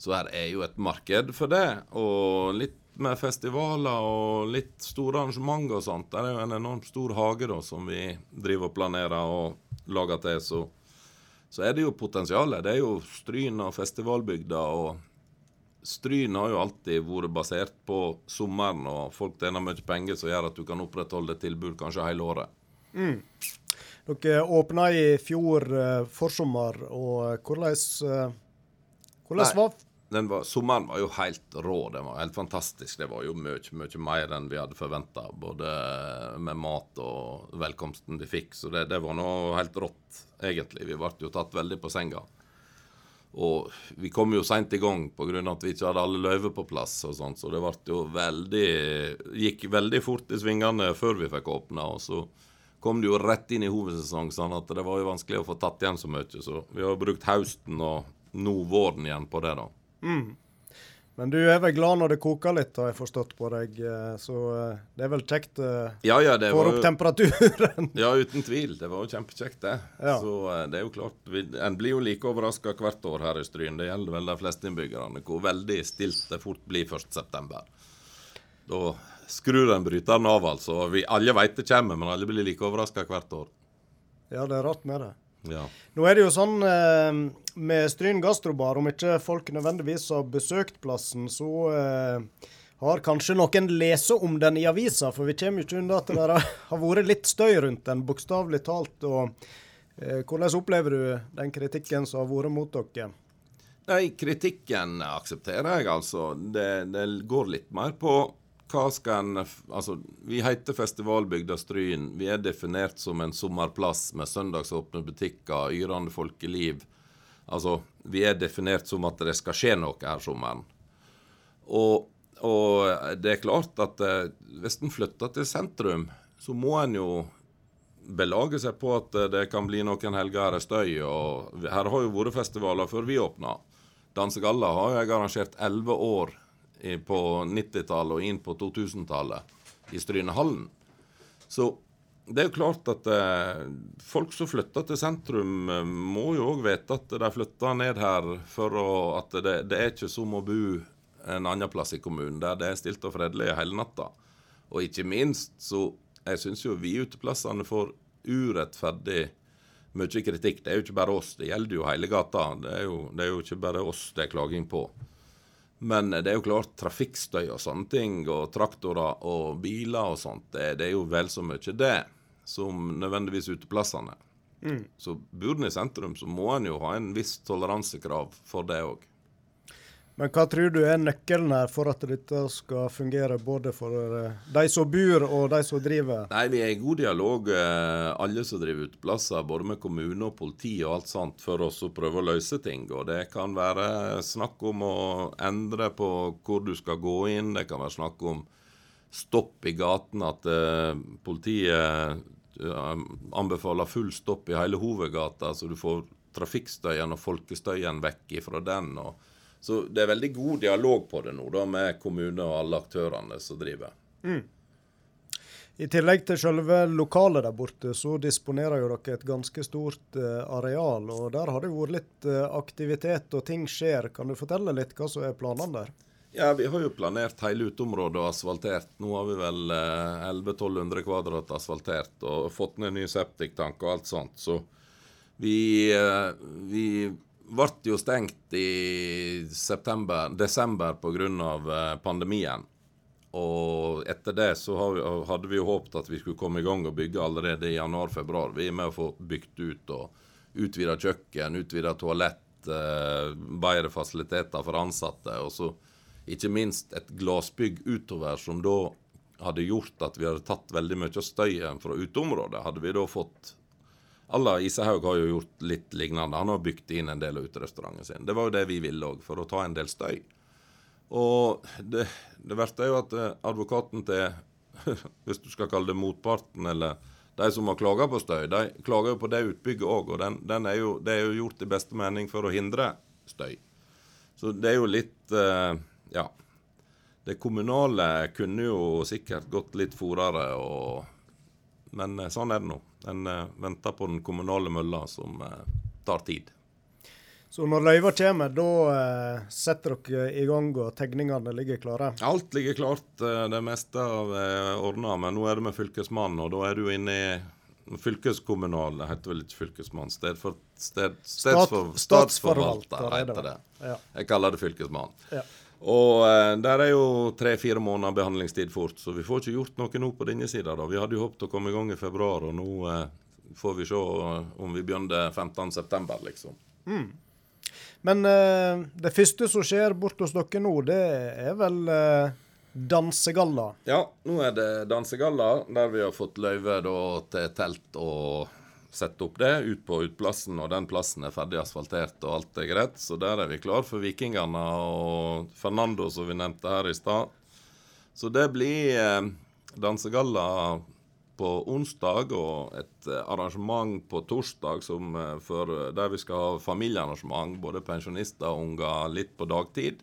så her er jo et marked for det. Og litt med festivaler og litt store arrangementer og sånt. Det er jo en enormt stor hage da, som vi driver og planerer og lager til. Så, så er det jo potensialet. Det er jo Stryn og festivalbygda og Stryn har jo alltid vært basert på sommeren, og folk tjener mye penger som gjør at du kan opprettholde et tilbud kanskje hele året. Mm. Dere åpna i fjor eh, forsommer, og hvordan, eh, hvordan var var, Sommeren var jo helt rå. Den var helt fantastisk. Det var jo mye, mye mer enn vi hadde forventa. Både med mat og velkomsten de fikk. Så det, det var noe helt rått, egentlig. Vi ble jo tatt veldig på senga. Og vi kom jo seint i gang pga. at vi ikke hadde alle løyver på plass. og sånt, Så det veldig, gikk veldig fort i svingene før vi fikk åpna. Og så kom det jo rett inn i hovedsesong, sånn at det var jo vanskelig å få tatt igjen så mye. Så vi har brukt høsten og nå våren igjen på det, da. Mm. Men du er vel glad når det koker litt, har jeg forstått på deg. Eh, så eh, det er vel kjekt å ja, ja, det får opp temperaturen? ja, uten tvil. Det var jo kjempekjekt, det. Ja. Så det er jo klart, En blir jo like overraska hvert år her i Stryn. Det gjelder vel de fleste innbyggerne, hvor veldig stilt det fort blir 1.9. Da skrur en bryteren av, altså. Vi, alle veit det kommer, men alle blir like overraska hvert år. Ja, det er rart med det. Ja. Nå er det jo sånn eh, med Stryn gastrobar, om ikke folk nødvendigvis har besøkt plassen, så eh, har kanskje noen lest om den i avisa, for vi kommer ikke unna at det har vært litt støy rundt den, bokstavelig talt. og eh, Hvordan opplever du den kritikken som har vært mot dere? Nei, Kritikken aksepterer jeg, altså. Det, det går litt mer på hva skal en Altså, vi heter Festivalbygda Stryn. Vi er definert som en sommerplass med søndagsåpne butikker, yrende folkeliv. Altså, vi er definert som at det skal skje noe her sommeren. Og, og det er klart at eh, hvis en flytter til sentrum, så må en jo belage seg på at det kan bli noen helger her er støy. og Her har jo vært festivaler før vi åpna. Dansegalla har jo jeg arrangert elleve år på 90-tallet og inn på 2000-tallet i Strynehallen. Så det er jo klart at eh, folk som flytter til sentrum, eh, må jo òg vite at de flytter ned her for å, at det, det, er ikke som å bo en annen plass i kommunen, der det er stilt og fredelig hele natta. Og ikke minst så jeg syns jo vi uteplassene får urettferdig mye kritikk. Det er jo ikke bare oss, det gjelder jo hele gata. Det er jo, det er jo ikke bare oss det er klaging på. Men det er jo klart, trafikkstøy og sånne ting, og traktorer og biler og sånt, det, det er jo vel så mye det som nødvendigvis uteplassene. Mm. Så bor en i sentrum, så må en jo ha en viss toleransekrav for det òg. Men hva tror du er nøkkelen her for at dette skal fungere både for eh, de som bor og de som driver? Nei, Vi er i god dialog, eh, alle som driver uteplasser, både med kommune og politi og alt sånt, for å prøve å løse ting. Og Det kan være snakk om å endre på hvor du skal gå inn. Det kan være snakk om stopp i gaten, at uh, politiet anbefaler full stopp i hele hovedgata, så du får trafikkstøyen og folkestøyen vekk fra den. og så det er veldig god dialog på det nå da, med kommune og alle aktørene som driver. Mm. I tillegg til selve lokalet der borte, så disponerer jo dere et ganske stort uh, areal. Og der har det vært litt uh, aktivitet og ting skjer. Kan du fortelle litt hva som er planene der? Ja, vi har jo planert hele uteområdet og asfaltert. Nå har vi vel uh, 1100-1200 kvadrat asfaltert og fått ned ny septiktank og alt sånt. Så vi, vi ble jo stengt i september, desember pga. pandemien. Og etter det så hadde vi jo håpet at vi skulle komme i gang og bygge allerede i januar-februar. Vi er med å få bygd ut og utvida kjøkken, utvida toalett, eh, bedre fasiliteter for ansatte. Og så ikke minst et glassbygg utover som da hadde gjort at vi hadde tatt veldig mye av støyen fra uteområdet. Hadde vi da fått Alla Isehaug har jo gjort litt lignende. Han har bygd inn en del av uterestauranten sin. Det var jo det vi ville òg, for å ta en del støy. Og det, det verste er jo at eh, advokaten til Hvis du skal kalle det motparten, eller de som har klaga på støy, de klager jo på det utbygget òg. Og den, den er jo, det er jo gjort i beste mening for å hindre støy. Så det er jo litt eh, Ja. Det kommunale kunne jo sikkert gått litt fortere, men eh, sånn er det nå. En venter på den kommunale mølla, som tar tid. Så når løyva kommer, da eh, setter dere i gang og tegningene ligger klare? Alt ligger klart. Eh, det meste er ordna. Men nå er det med Fylkesmannen, og da er du inne i fylkeskommunal Det heter vel ikke fylkesmann? Sted for, sted, statsforvalter, heter det. Ja. Jeg kaller det Fylkesmannen. Ja. Og eh, der er jo tre-fire måneder behandlingstid fort, så vi får ikke gjort noe nå på denne sida. Vi hadde jo håpet å komme i gang i februar, og nå eh, får vi se om vi begynner 15.9., liksom. Mm. Men uh, det første som skjer bort hos dere nå, det er vel uh, dansegalla? Ja, nå er det dansegalla, der vi har fått løyve da, til telt og sette opp det ut på utplassen. Og den plassen er ferdig asfaltert og alt er greit, så der er vi klar for Vikingene og Fernando, som vi nevnte her i stad. Så det blir eh, dansegalla på onsdag og et eh, arrangement på torsdag som eh, for, der vi skal ha familiearrangement. Både pensjonister og unger litt på dagtid.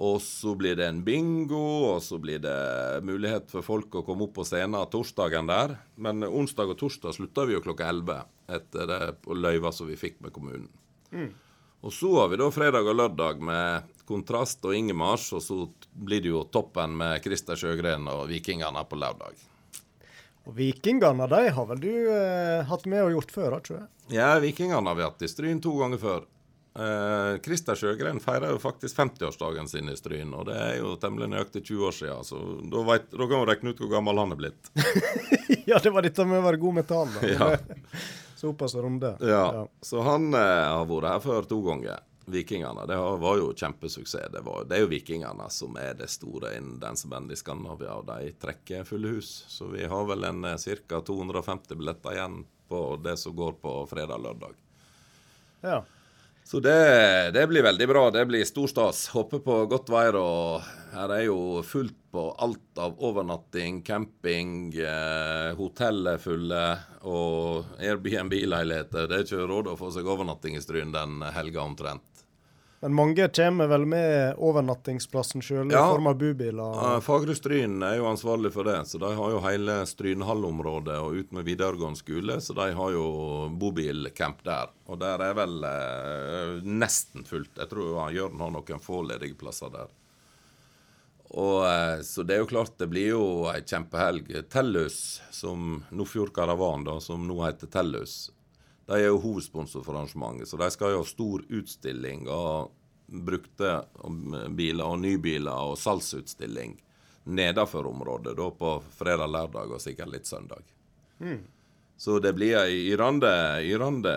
Og så blir det en bingo, og så blir det mulighet for folk å komme opp på scenen torsdagen der. Men onsdag og torsdag slutter vi jo klokka 11 etter det løyva som vi fikk med kommunen. Mm. Og så har vi da fredag og lørdag med Kontrast og Ingemars, og så blir det jo toppen med Christer Sjøgren og Vikingene på lørdag. Og Vikingene de har vel du eh, hatt med og gjort før? ikke Ja, Vikingene har vi hatt i Stryn to ganger før. Eh, Christer Sjøgren feirer jo faktisk 50-årsdagen sin i Stryn, og det er jo temmelig nøyaktig 20 år siden. Så da, vet, da kan du regne ut hvor gammel han er blitt. ja, det var dette med å være god med tall. Ja. Såpass runde. Ja. ja. Så han eh, har vært her før to ganger. Vikingene. Det var jo kjempesuksess. Det, var, det, er jo vikingene som er det store innen dansebandet i Skandinavia, og de trekker fulle hus. Så vi har vel en eh, ca. 250 billetter igjen på det som går på fredag-lørdag. Ja. Så det, det, blir veldig bra. Det blir stor stas. Håper på godt vær. og Her er jo fullt på alt av overnatting, camping, eh, hotell er fulle og Airbnb-leiligheter. Det er ikke råd å få seg overnatting i Stryn den helga omtrent. Men mange kommer vel med overnattingsplassen sjøl i form av bubiler? Ja, Fagre Stryn er jo ansvarlig for det. Så de har jo hele Strynhallområdet og ut med videregående skole. Så de har jo bobilcamp der. Og der er vel eh, nesten fullt. Jeg tror ja, Jørn har noen få ledige plasser der. Og eh, Så det er jo klart det blir jo ei kjempehelg. Tellus, som Nordfjord Karavan, da, som nå heter Tellus, de er jo hovedsponsor for arrangementet, så de skal jo ha stor utstilling av brukte biler og nybiler og salgsutstilling nedenfor området da på fredag, lørdag og sikkert litt søndag. Mm. Så det blir ei yrende, yrende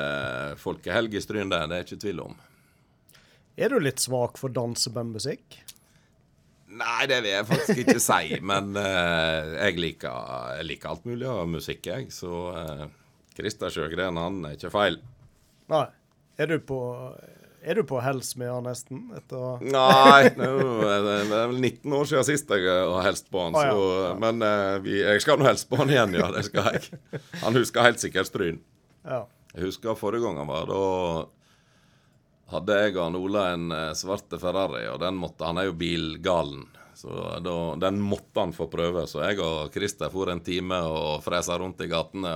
folkehelg i Stryn det er ikke tvil om. Er du litt svak for dansebandmusikk? Nei, det vil jeg faktisk ikke si. Men uh, jeg, liker, jeg, liker, alt mulig av musikk, jeg. Så uh, Christer Sjøgren, han er ikke feil. Nei. Er du på er du på hels med han nesten? Etter... Nei, det er vel 19 år siden sist jeg har helst på han. Ah, ja, så, Men uh, vi, jeg skal nå helst på han igjen, ja. Det skal jeg. Han husker helt sikkert Stryn. Ja. Jeg husker forrige gang han var da hadde jeg og Ola en uh, svarte Ferrari, og den måtte Han er jo bilgalen. Så da, den måtte han få prøve. Så jeg og Christer for en time og fresa rundt i gatene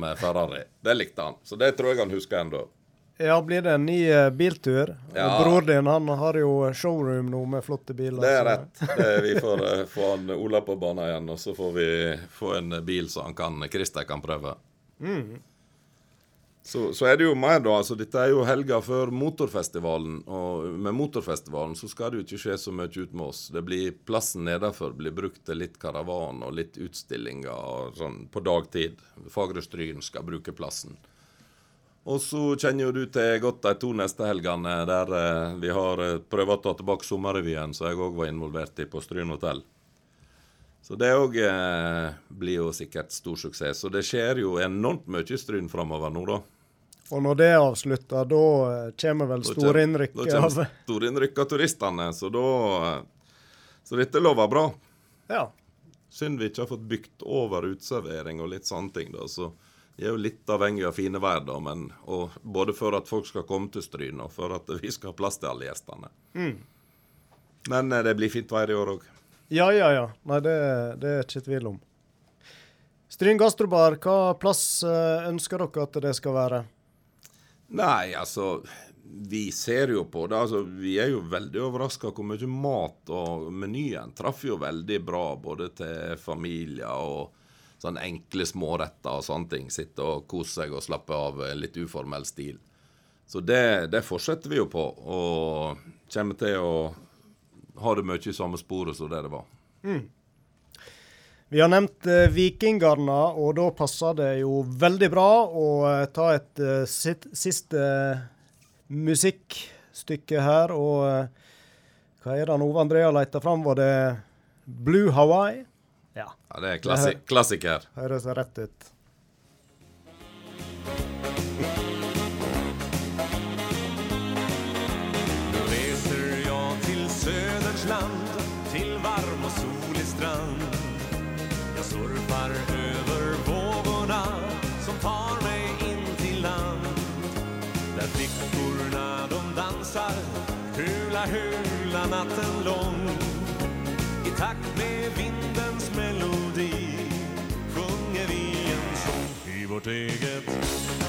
med Ferrari. Det likte han. Så det tror jeg han husker ennå. Ja, blir det en ny eh, biltur? Ja. Bror din han har jo showroom nå med flotte biler. Det er rett. Det, vi får uh, få han Ola på banen igjen, og så får vi få en bil så han kan, Christer kan prøve. Så, så er det jo mer, da. altså Dette er jo helga før motorfestivalen. Og med motorfestivalen så skal det jo ikke skje så mye ut med oss. Det blir Plassen nedenfor blir brukt til litt karavan og litt utstillinger og sånn på dagtid. Fagre Stryn skal bruke plassen. Og så kjenner jo du til godt de to neste helgene der eh, vi har eh, prøvd å ta tilbake sommerrevyen, som jeg òg var involvert i på Stryn hotell. Så det òg eh, blir jo sikkert stor suksess. Så det skjer jo enormt mye i Stryn framover nå, da. Og når det er avslutta, da eh, kommer vel storinnrykket storinnrykk Da kommer storinnrykket av turistene, så da eh, Så dette lover bra. Ja. Synd vi ikke har fått bygd over uteservering og litt sånne ting, da. Så vi er jo litt avhengig av fine vær, da, men og både for at folk skal komme til Stryn, og for at vi skal ha plass til alle gjestene. Men eh, det blir fint vær i år òg. Ja, ja, ja. Nei, det, det er ikke tvil om. Stryn gastrobar, hva plass ønsker dere at det skal være? Nei, altså Vi ser jo på det. altså Vi er jo veldig overraska hvor mye mat og menyen traff jo veldig bra både til familier og sånne enkle småretter og sånne ting. Sitte og kose seg og slappe av litt uformell stil. Så det, det fortsetter vi jo på, og kommer til å ha det mye i samme sporet som det det var. Vi har nevnt eh, Vikingene, og da passer det jo veldig bra å eh, ta et eh, sitt, siste eh, musikkstykke her. Og eh, hva er det Ove Andrea leter fram? Var det Blue Hawaii? Ja, Ja, Det er klassi klassiker. høres rett ut. Hula natten lång. I takt med vindens melodi Sjunger vi en sång i vårt eget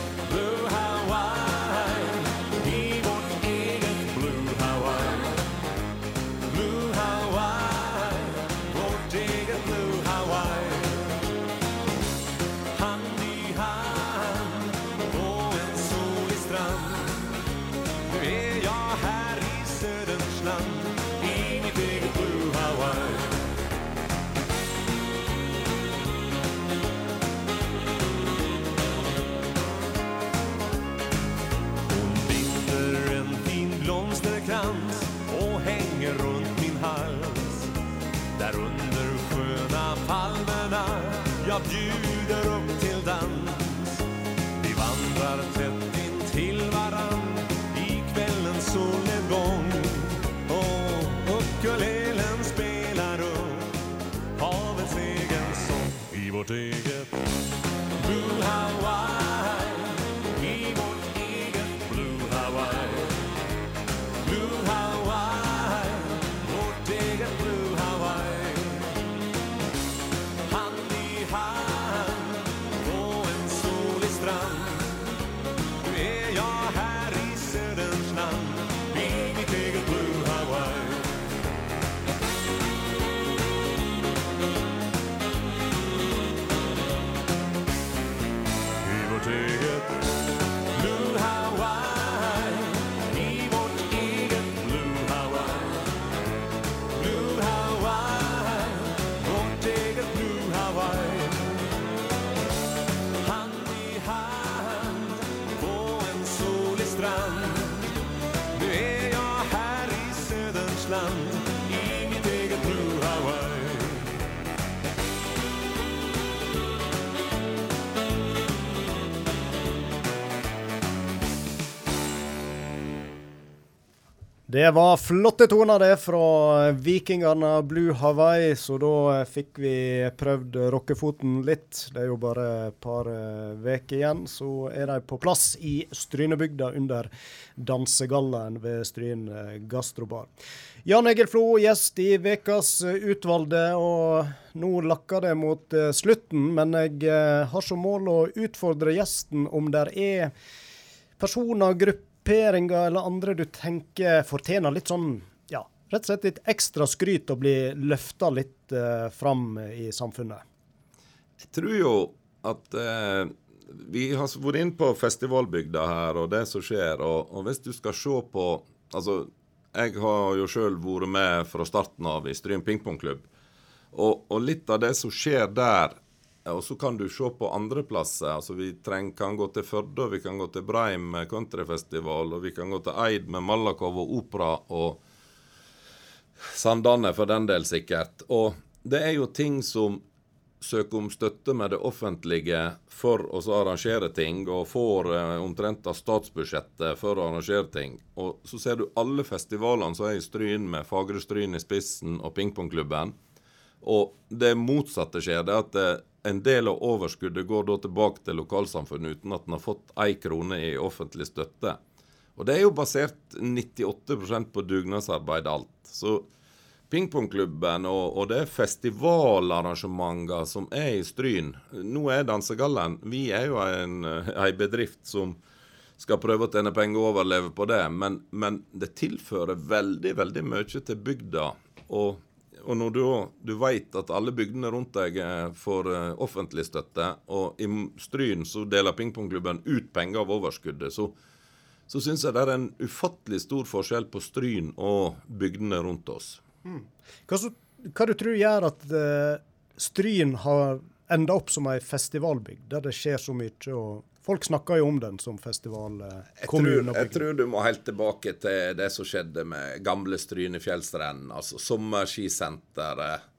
jag bjuder upp till dans. Vi vandrar tätt in till varann i kvällens solnedgång. Och ukulelen spelar upp havets egen sång i vårt eget Blue Hawaii i Det var flotte toner det fra vikingene Blue Hawaii, så da fikk vi prøvd rockefoten litt. Det er jo bare et par uker igjen, så er de på plass i Strynebygda under dansegallaen ved Stryn gastrobar. Jan Egil Flo, gjest i ukas Utvalgte, og nå lakker det mot eh, slutten. Men jeg eh, har som mål å utfordre gjesten om det er personer, grupperinger eller andre du tenker fortjener litt sånn, ja, rett og slett litt ekstra skryt og blir løfta litt uh, fram i samfunnet? Jeg tror jo at uh, vi har vært inne på festivalbygda her og det som skjer. Og, og hvis du skal se på Altså, jeg har jo sjøl vært med fra starten av i Stryn pingpongklubb. Og, og litt av det som skjer der og så kan du se på andre plasser. altså Vi treng, kan gå til Førde, vi kan gå til Breim med countryfestival, og vi kan gå til Eid med Malakow og opera, og Sandane for den del, sikkert. Og det er jo ting som søker om støtte med det offentlige for å arrangere ting, og får eh, omtrent av statsbudsjettet for å arrangere ting. Og så ser du alle festivalene som er i Stryn, med Fagre Stryn i spissen og pingpongklubben. Og det motsatte skjer. det at det, en del av overskuddet går da tilbake til lokalsamfunnet uten at en har fått ei krone i offentlig støtte. Og det er jo basert 98% på dugnadsarbeid alt. Så pingpongklubben og, og det er festivalarrangementer som er i Stryn. Nå er Dansegallen Vi er jo en, en bedrift som skal prøve å tjene penger og overleve på det, men, men det tilfører veldig, veldig mye til bygda. Og og når du, du vet at alle bygdene rundt deg eh, får uh, offentlig støtte, og i Stryn så deler pingpongklubben ut penger av overskuddet, så, så syns jeg det er en ufattelig stor forskjell på Stryn og bygdene rundt oss. Mm. Hva, så, hva du tror gjør at uh, Stryn har enda opp som ei festivalbygd, der det skjer så mye? og Folk snakker jo om den som festival. Eh, jeg, jeg tror, du må helt tilbake til det som skjedde med gamle strynefjellstrenden, Altså sommerskisenteret.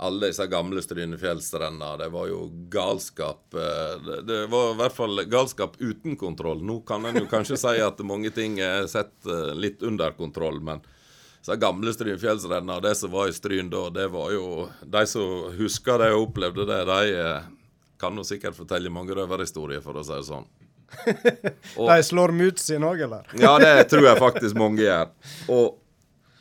Alle disse gamle Strynefjellstrendene. Det var jo galskap. Eh, det var i hvert fall galskap uten kontroll. Nå kan en jo kanskje si at mange ting er sett eh, litt under kontroll, men så gamle Strynfjellsrenna, det som var i Stryn da, det var jo De som husker det og opplevde det, de kan jo sikkert fortelle mange røverhistorier, for å si det sånn. Og, de slår muts i Norge, eller? ja, det tror jeg faktisk mange gjør. Og,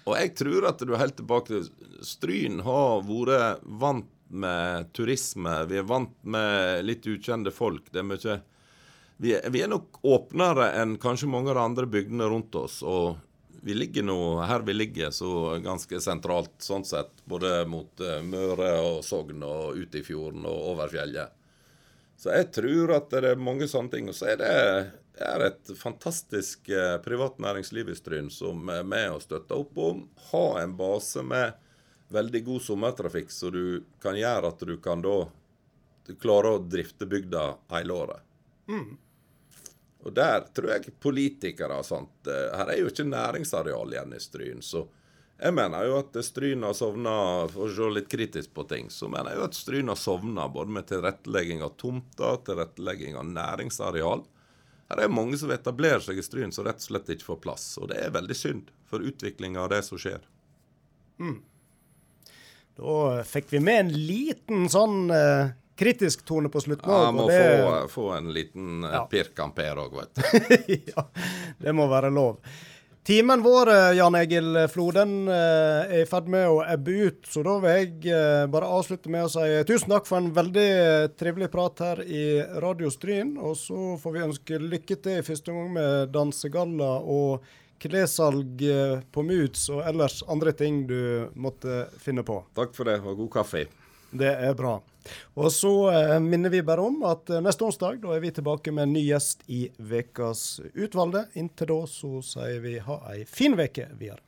og, jeg tror at du er helt tilbake til Stryn har vært vant med turisme. Vi er vant med litt ukjente folk. Det er mye vi er, vi er nok åpnere enn kanskje mange av de andre bygdene rundt oss. Og vi ligger nå her vi ligger, så ganske sentralt sånn sett. Både mot uh, Møre og Sogn og ut i fjorden og over fjellet. Så jeg tror at det er mange sånne ting. Og så er det er et fantastisk eh, privat næringsliv i Stryn som er med og støtter opp om. Ha en base med veldig god sommertrafikk, så du kan gjøre at du kan da klare å drifte bygda hele året. Mm. Og der tror jeg politikere og sånt eh, Her er jo ikke næringsareal igjen i Stryn. så jeg mener jo at Stryn har sovna, for å se litt kritisk på ting, så mener jeg jo at Stryn har sovna både med tilrettelegging av tomter, tilrettelegging av næringsareal. Her er mange som etablerer seg i Stryn som rett og slett ikke får plass. Og det er veldig synd for utviklinga av det som skjer. Mm. Da fikk vi med en liten sånn eh, kritisk tone på slutten. Ja, må det... få, få, en liten eh, ja. pirkamper òg, vet du. ja, det må være lov. Timen vår, eh, Jan Egil Floden, eh, er i ferd med å ebbe ut. Så da vil jeg bare avslutte med å si tusen takk for en veldig trivelig prat her i Radio Stryn. Og så får vi ønske lykke til i første gang med dansegalla og klessalg på Moods og ellers andre ting du måtte finne på. Takk for det, og god kaffe. Det er bra. Og så eh, minner vi bare om at eh, neste onsdag da er vi tilbake med en ny gjest i Vekas utvalgte. Inntil da så sier vi ha ei fin uke videre.